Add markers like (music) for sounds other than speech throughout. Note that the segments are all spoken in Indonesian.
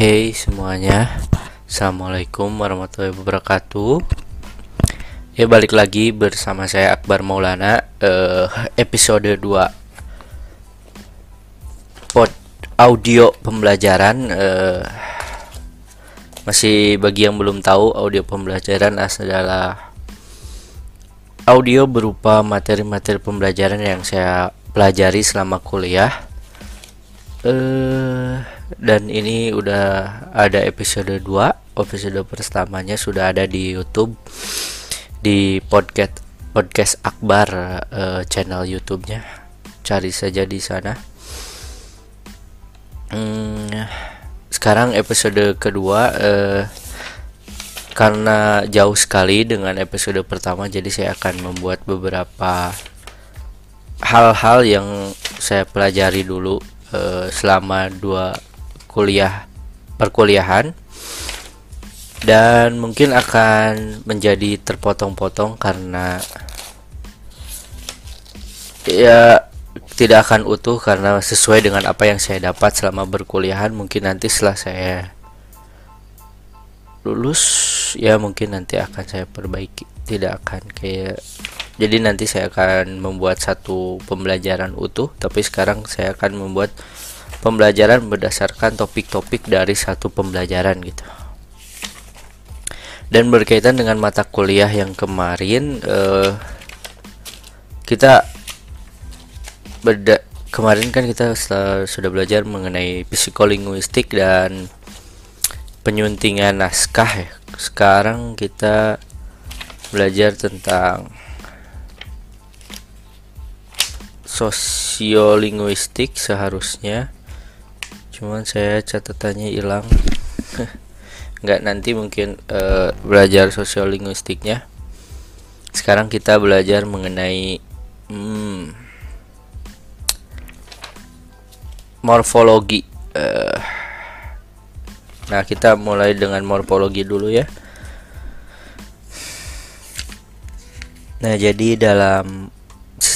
Hey semuanya. Assalamualaikum warahmatullahi wabarakatuh. Ya balik lagi bersama saya Akbar Maulana eh, episode 2 pod audio pembelajaran eh, masih bagi yang belum tahu audio pembelajaran adalah audio berupa materi-materi pembelajaran yang saya pelajari selama kuliah eh dan ini udah ada episode 2 episode pertamanya sudah ada di YouTube. Di podcast podcast Akbar eh, channel YouTube-nya. Cari saja di sana. Hmm, sekarang episode kedua eh, karena jauh sekali dengan episode pertama jadi saya akan membuat beberapa hal-hal yang saya pelajari dulu eh, selama dua kuliah perkuliahan dan mungkin akan menjadi terpotong-potong karena ya tidak akan utuh karena sesuai dengan apa yang saya dapat selama berkuliahan. Mungkin nanti setelah saya lulus ya mungkin nanti akan saya perbaiki. Tidak akan kayak jadi nanti saya akan membuat satu pembelajaran utuh tapi sekarang saya akan membuat pembelajaran berdasarkan topik-topik dari satu pembelajaran gitu. Dan berkaitan dengan mata kuliah yang kemarin eh, kita berda kemarin kan kita sudah belajar mengenai psikolinguistik dan penyuntingan naskah ya. Sekarang kita belajar tentang sosiolinguistik seharusnya cuman saya catatannya hilang. (laughs) Nggak nanti mungkin uh, belajar sosiolinguistiknya. Sekarang kita belajar mengenai hmm, morfologi uh, nah kita mulai dengan morfologi dulu ya. Nah jadi dalam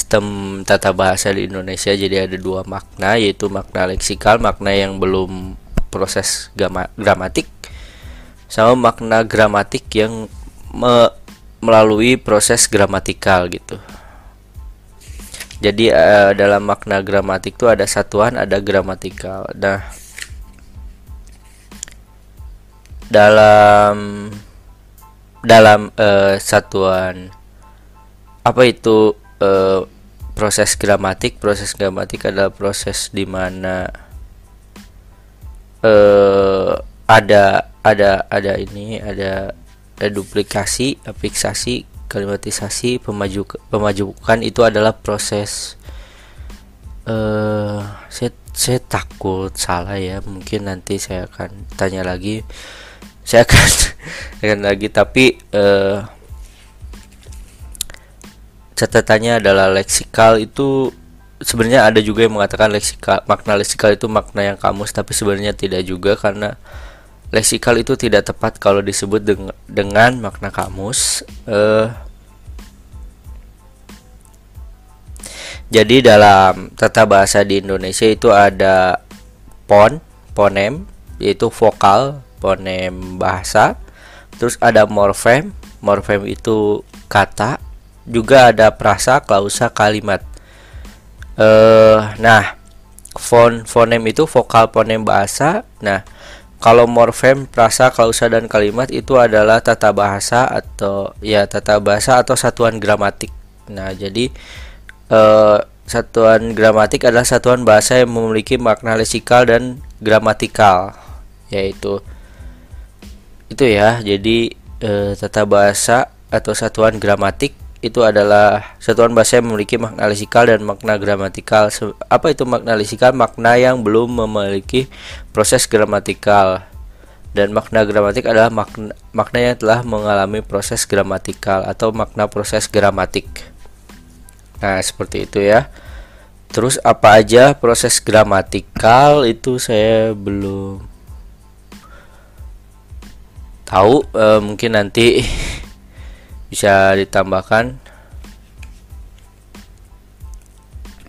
sistem tata bahasa di Indonesia jadi ada dua makna yaitu makna leksikal makna yang belum proses gama, gramatik sama makna gramatik yang me, melalui proses gramatikal gitu. Jadi uh, dalam makna gramatik itu ada satuan ada gramatikal. Nah dalam dalam uh, satuan apa itu uh, proses gramatik proses gramatik adalah proses di mana uh, ada ada ada ini ada, ada duplikasi fiksasi kalimatisasi pemaju pemajukan itu adalah proses uh, saya saya takut salah ya mungkin nanti saya akan tanya lagi. Saya akan (laughs) akan lagi tapi uh, catatannya adalah leksikal itu sebenarnya ada juga yang mengatakan leksikal makna leksikal itu makna yang kamus tapi sebenarnya tidak juga karena leksikal itu tidak tepat kalau disebut deng dengan makna kamus uh, jadi dalam tata bahasa di Indonesia itu ada pon ponem yaitu vokal ponem bahasa terus ada morfem morfem itu kata juga ada prasa, klausa, kalimat. Eh, nah, fon fonem itu vokal fonem bahasa. Nah, kalau morfem, prasa, klausa dan kalimat itu adalah tata bahasa atau ya tata bahasa atau satuan gramatik. Nah, jadi eh, satuan gramatik adalah satuan bahasa yang memiliki makna leksikal dan gramatikal, yaitu itu ya. Jadi eh, tata bahasa atau satuan gramatik itu adalah satuan bahasa yang memiliki makna leksikal dan makna gramatikal. Apa itu makna leksikal? Makna yang belum memiliki proses gramatikal. Dan makna gramatik adalah makna, makna yang telah mengalami proses gramatikal atau makna proses gramatik. Nah, seperti itu ya. Terus apa aja proses gramatikal itu saya belum tahu. E, mungkin nanti (laughs) bisa ditambahkan?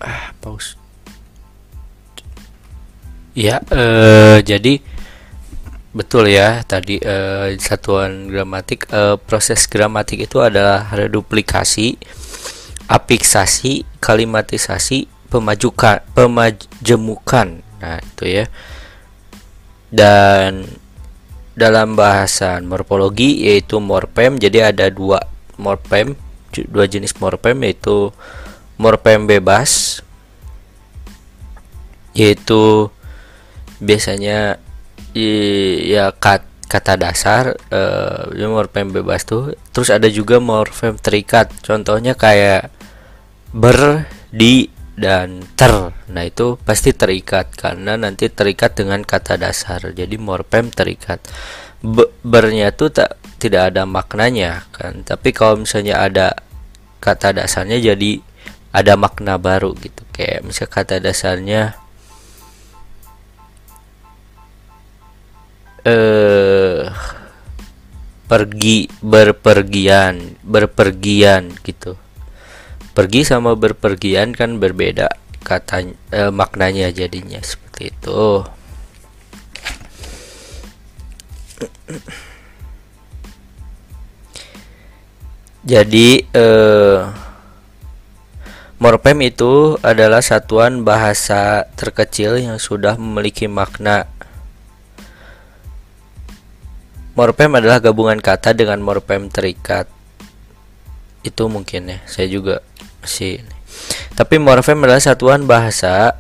Ah pause. Ya eh, jadi betul ya tadi uh, satuan gramatik uh, proses gramatik itu adalah reduplikasi apiksasi kalimatisasi pemajukan pemajemukan. Nah itu ya. Dan dalam bahasan morfologi yaitu morfem jadi ada dua morfem dua jenis morfem yaitu morfem bebas yaitu biasanya ya kat, kata dasar uh, morfem bebas tuh. Terus ada juga morfem terikat. Contohnya kayak ber di dan ter. Nah itu pasti terikat karena nanti terikat dengan kata dasar. Jadi morfem terikat. Be bernya tuh tak tidak ada maknanya kan? Tapi kalau misalnya ada kata dasarnya jadi ada makna baru gitu. Kayak misalnya kata dasarnya eh pergi berpergian berpergian gitu. Pergi sama berpergian kan berbeda kata eh, maknanya jadinya seperti itu jadi eh, morfem itu adalah satuan bahasa terkecil yang sudah memiliki makna Morfem adalah gabungan kata dengan morfem terikat. Itu mungkin ya, saya juga masih. Tapi morfem adalah satuan bahasa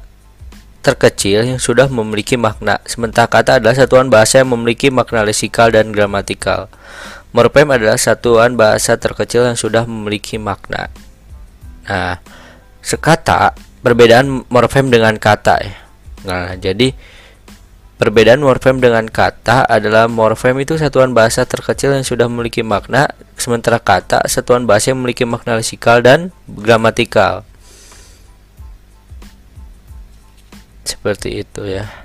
terkecil yang sudah memiliki makna. Sementara kata adalah satuan bahasa yang memiliki makna lesikal dan gramatikal. Morfem adalah satuan bahasa terkecil yang sudah memiliki makna. Nah, sekata perbedaan morfem dengan kata ya. Nah, jadi Perbedaan morfem dengan kata adalah morfem itu satuan bahasa terkecil yang sudah memiliki makna, sementara kata satuan bahasa yang memiliki makna lesikal dan gramatikal. Seperti itu ya.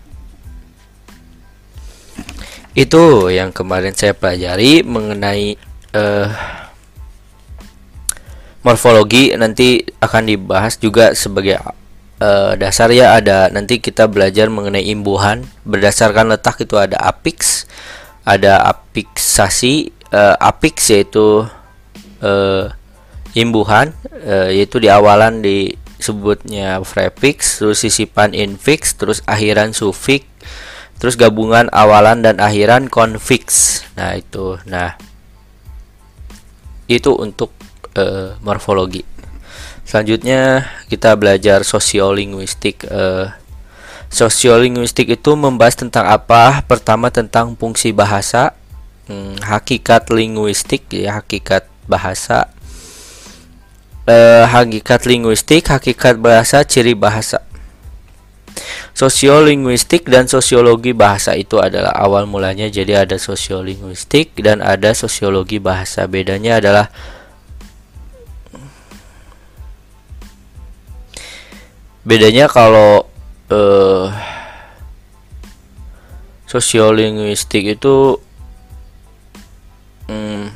Itu yang kemarin saya pelajari mengenai uh, morfologi. Nanti akan dibahas juga sebagai uh, dasar ya. Ada nanti kita belajar mengenai imbuhan. Berdasarkan letak itu ada apix ada apiksasi uh, apix yaitu uh, imbuhan uh, yaitu di awalan disebutnya prefix terus sisipan infix terus akhiran sufix terus gabungan awalan dan akhiran konfix nah itu nah itu untuk uh, morfologi Selanjutnya kita belajar sosiolinguistik. Uh, sosiolinguistik itu membahas tentang apa? Pertama tentang fungsi bahasa, hmm, hakikat linguistik ya hakikat bahasa, uh, hakikat linguistik, hakikat bahasa, ciri bahasa. Sosiolinguistik dan sosiologi bahasa itu adalah awal mulanya jadi ada sosiolinguistik dan ada sosiologi bahasa. Bedanya adalah bedanya kalau uh, sosiolinguistik itu hmm,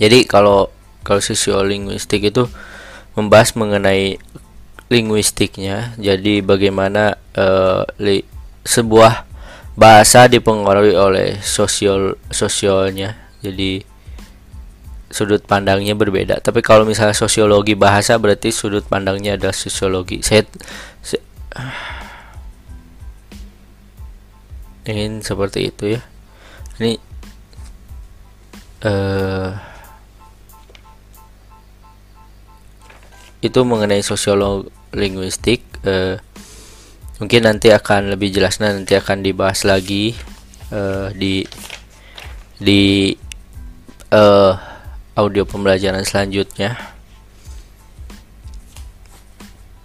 jadi kalau kalau sosiolinguistik itu membahas mengenai linguistiknya jadi bagaimana uh, li, sebuah bahasa dipengaruhi oleh sosial sosialnya jadi sudut pandangnya berbeda. Tapi kalau misalnya sosiologi bahasa berarti sudut pandangnya adalah sosiologi. Saya, ingin seperti itu ya. Ini uh, itu mengenai sosiolog linguistik. Uh, mungkin nanti akan lebih jelasnya nanti akan dibahas lagi uh, di di uh, audio pembelajaran selanjutnya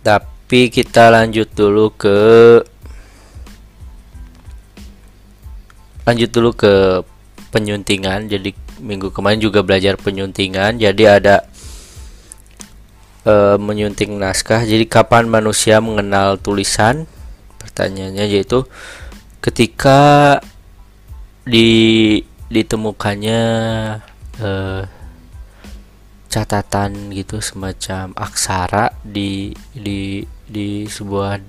tapi kita lanjut dulu ke lanjut dulu ke penyuntingan jadi minggu kemarin juga belajar penyuntingan jadi ada e, menyunting naskah. Jadi kapan manusia mengenal tulisan? Pertanyaannya yaitu ketika di ditemukannya e, catatan gitu semacam aksara di di di sebuah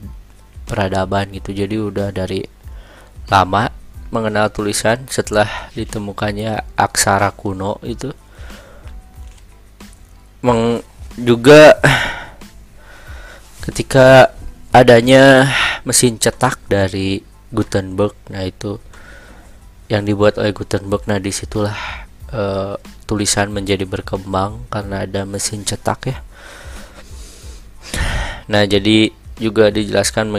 peradaban gitu. Jadi udah dari lama mengenal tulisan setelah ditemukannya aksara kuno itu meng juga ketika adanya mesin cetak dari Gutenberg nah itu yang dibuat oleh Gutenberg nah di situlah uh, tulisan menjadi berkembang karena ada mesin cetak ya nah jadi juga dijelaskan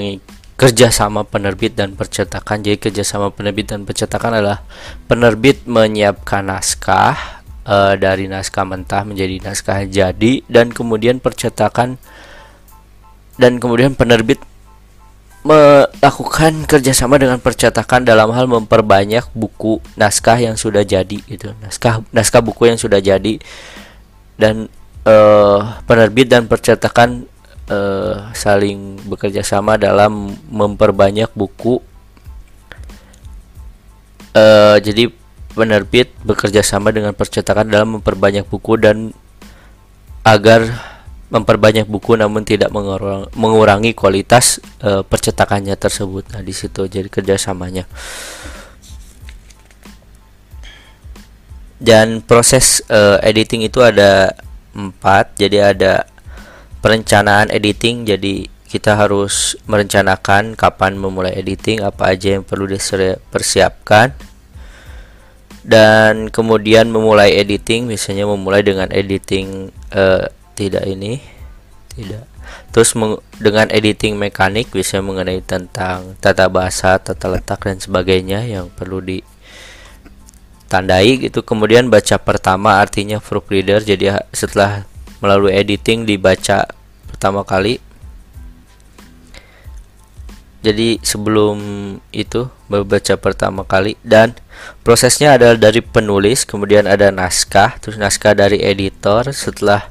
kerjasama penerbit dan percetakan. Jadi kerjasama penerbit dan percetakan adalah penerbit menyiapkan naskah e, dari naskah mentah menjadi naskah jadi dan kemudian percetakan dan kemudian penerbit melakukan kerjasama dengan percetakan dalam hal memperbanyak buku naskah yang sudah jadi itu naskah naskah buku yang sudah jadi dan e, penerbit dan percetakan uh, saling bekerja sama dalam memperbanyak buku. Uh, jadi penerbit bekerja sama dengan percetakan dalam memperbanyak buku dan agar memperbanyak buku namun tidak mengurangi, kualitas uh, percetakannya tersebut. Nah, di situ jadi kerjasamanya. Dan proses uh, editing itu ada empat, jadi ada perencanaan editing jadi kita harus merencanakan kapan memulai editing apa aja yang perlu dipersiapkan dan kemudian memulai editing misalnya memulai dengan editing uh, tidak ini tidak. Terus dengan editing mekanik bisa mengenai tentang tata bahasa tata letak dan sebagainya yang perlu ditandai gitu. Kemudian baca pertama artinya proofreader jadi setelah melalui editing dibaca pertama kali jadi sebelum itu membaca pertama kali. Dan prosesnya adalah dari penulis kemudian ada naskah terus naskah dari editor. Setelah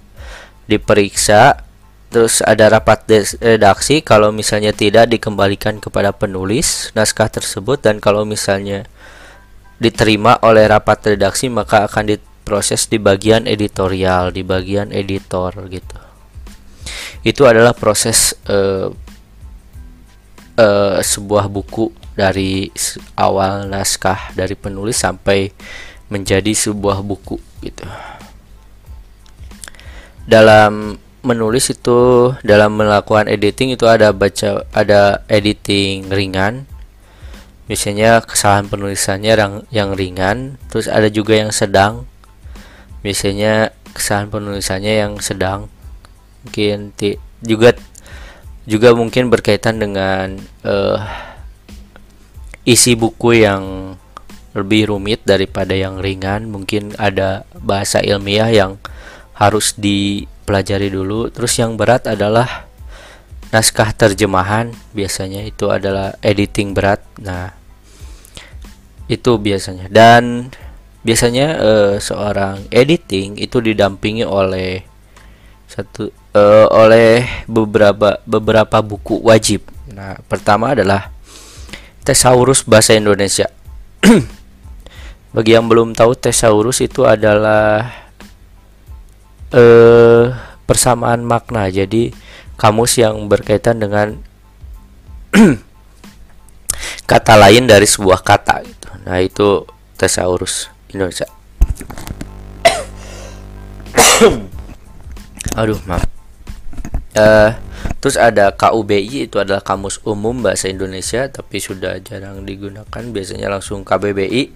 diperiksa terus ada rapat redaksi. Kalau misalnya tidak dikembalikan kepada penulis naskah tersebut. Dan kalau misalnya diterima oleh rapat redaksi maka akan diproses di bagian editorial di bagian editor gitu. Itu adalah proses uh, uh, sebuah buku dari awal naskah dari penulis sampai menjadi sebuah buku gitu. Dalam menulis itu dalam melakukan editing itu ada baca ada editing ringan. Biasanya kesalahan penulisannya yang yang ringan terus ada juga yang sedang. Biasanya kesalahan penulisannya yang sedang. Mungkin juga juga mungkin berkaitan dengan uh, isi buku yang lebih rumit daripada yang ringan. Mungkin ada bahasa ilmiah yang harus dipelajari dulu. Terus yang berat adalah naskah terjemahan. Biasanya itu adalah editing berat. Nah itu biasanya. Dan biasanya uh, seorang editing itu didampingi oleh satu uh, oleh beberapa beberapa buku wajib. Nah, pertama adalah Thesaurus bahasa Indonesia. (clears throat) Bagi yang belum tahu Thesaurus itu adalah uh, persamaan makna. Jadi kamus yang berkaitan dengan (clears throat) kata lain dari sebuah kata gitu. Nah, itu Thesaurus Indonesia. (clears throat) Aduh, maaf. Uh, terus ada KUBI itu adalah Kamus Umum Bahasa Indonesia tapi sudah jarang digunakan. Biasanya langsung KBBI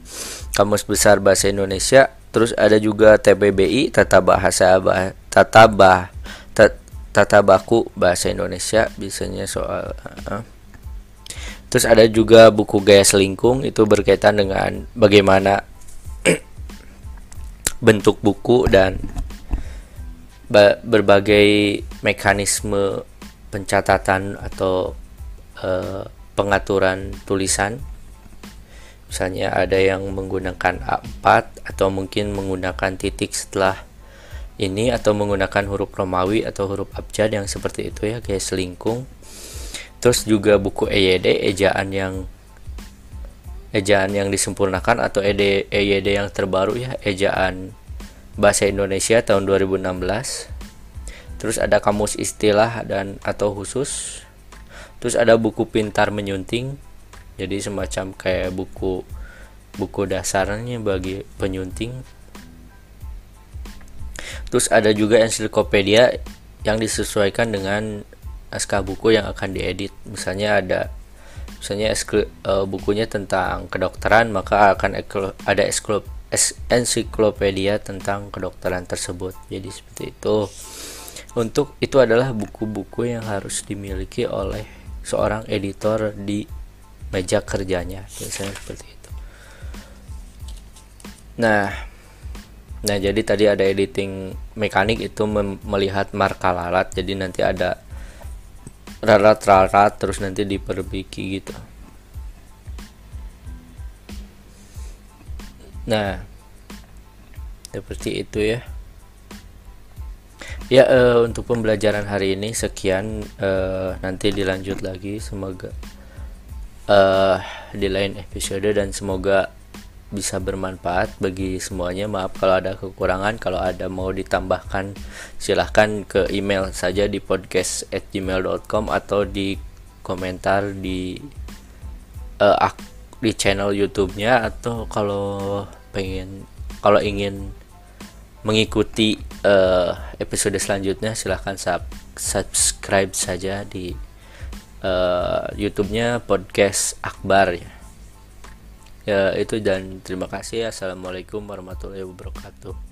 Kamus Besar Bahasa Indonesia. Terus ada juga TBBI Tata Bahasa bah, Tata Bah Tata Baku Bahasa Indonesia biasanya soal uh, terus ada juga buku Gaya Selingkung itu berkaitan dengan bagaimana (clears throat) bentuk buku dan berbagai mekanisme pencatatan atau uh, pengaturan tulisan. Misalnya ada yang menggunakan A4 atau mungkin menggunakan titik setelah ini atau menggunakan huruf Romawi atau huruf abjad yang seperti itu ya kayak selingkung. Terus juga buku EYD ejaan yang ejaan yang disempurnakan atau EYD yang terbaru ya ejaan bahasa Indonesia tahun 2016 terus ada kamus istilah dan atau khusus. Terus ada buku pintar menyunting. Jadi semacam kayak buku buku dasarnya bagi penyunting. Terus ada juga ensiklopedia yang disesuaikan dengan naskah buku yang akan diedit. Misalnya ada misalnya uh, bukunya tentang kedokteran maka akan ada ensiklopedia tentang kedokteran tersebut. Jadi seperti itu. Untuk itu adalah buku-buku yang harus dimiliki oleh seorang editor di meja kerjanya. Biasanya seperti itu. Nah nah jadi tadi ada editing mekanik itu melihat marka lalat. Jadi nanti ada rarat-rarat terus nanti diperbaiki gitu nah seperti itu ya. Ya uh, untuk pembelajaran hari ini sekian uh, nanti dilanjut lagi. Semoga uh, di lain episode dan semoga bisa bermanfaat bagi semuanya. Maaf kalau ada kekurangan kalau ada mau ditambahkan silahkan ke email saja di podcast at gmail.com atau di komentar di uh, di channel YouTube-nya atau kalau pengen kalau ingin mengikuti uh, episode selanjutnya silahkan sub subscribe saja di uh, YouTube-nya podcast Akbar. Ya ya itu dan terima kasih. Assalamualaikum warahmatullahi wabarakatuh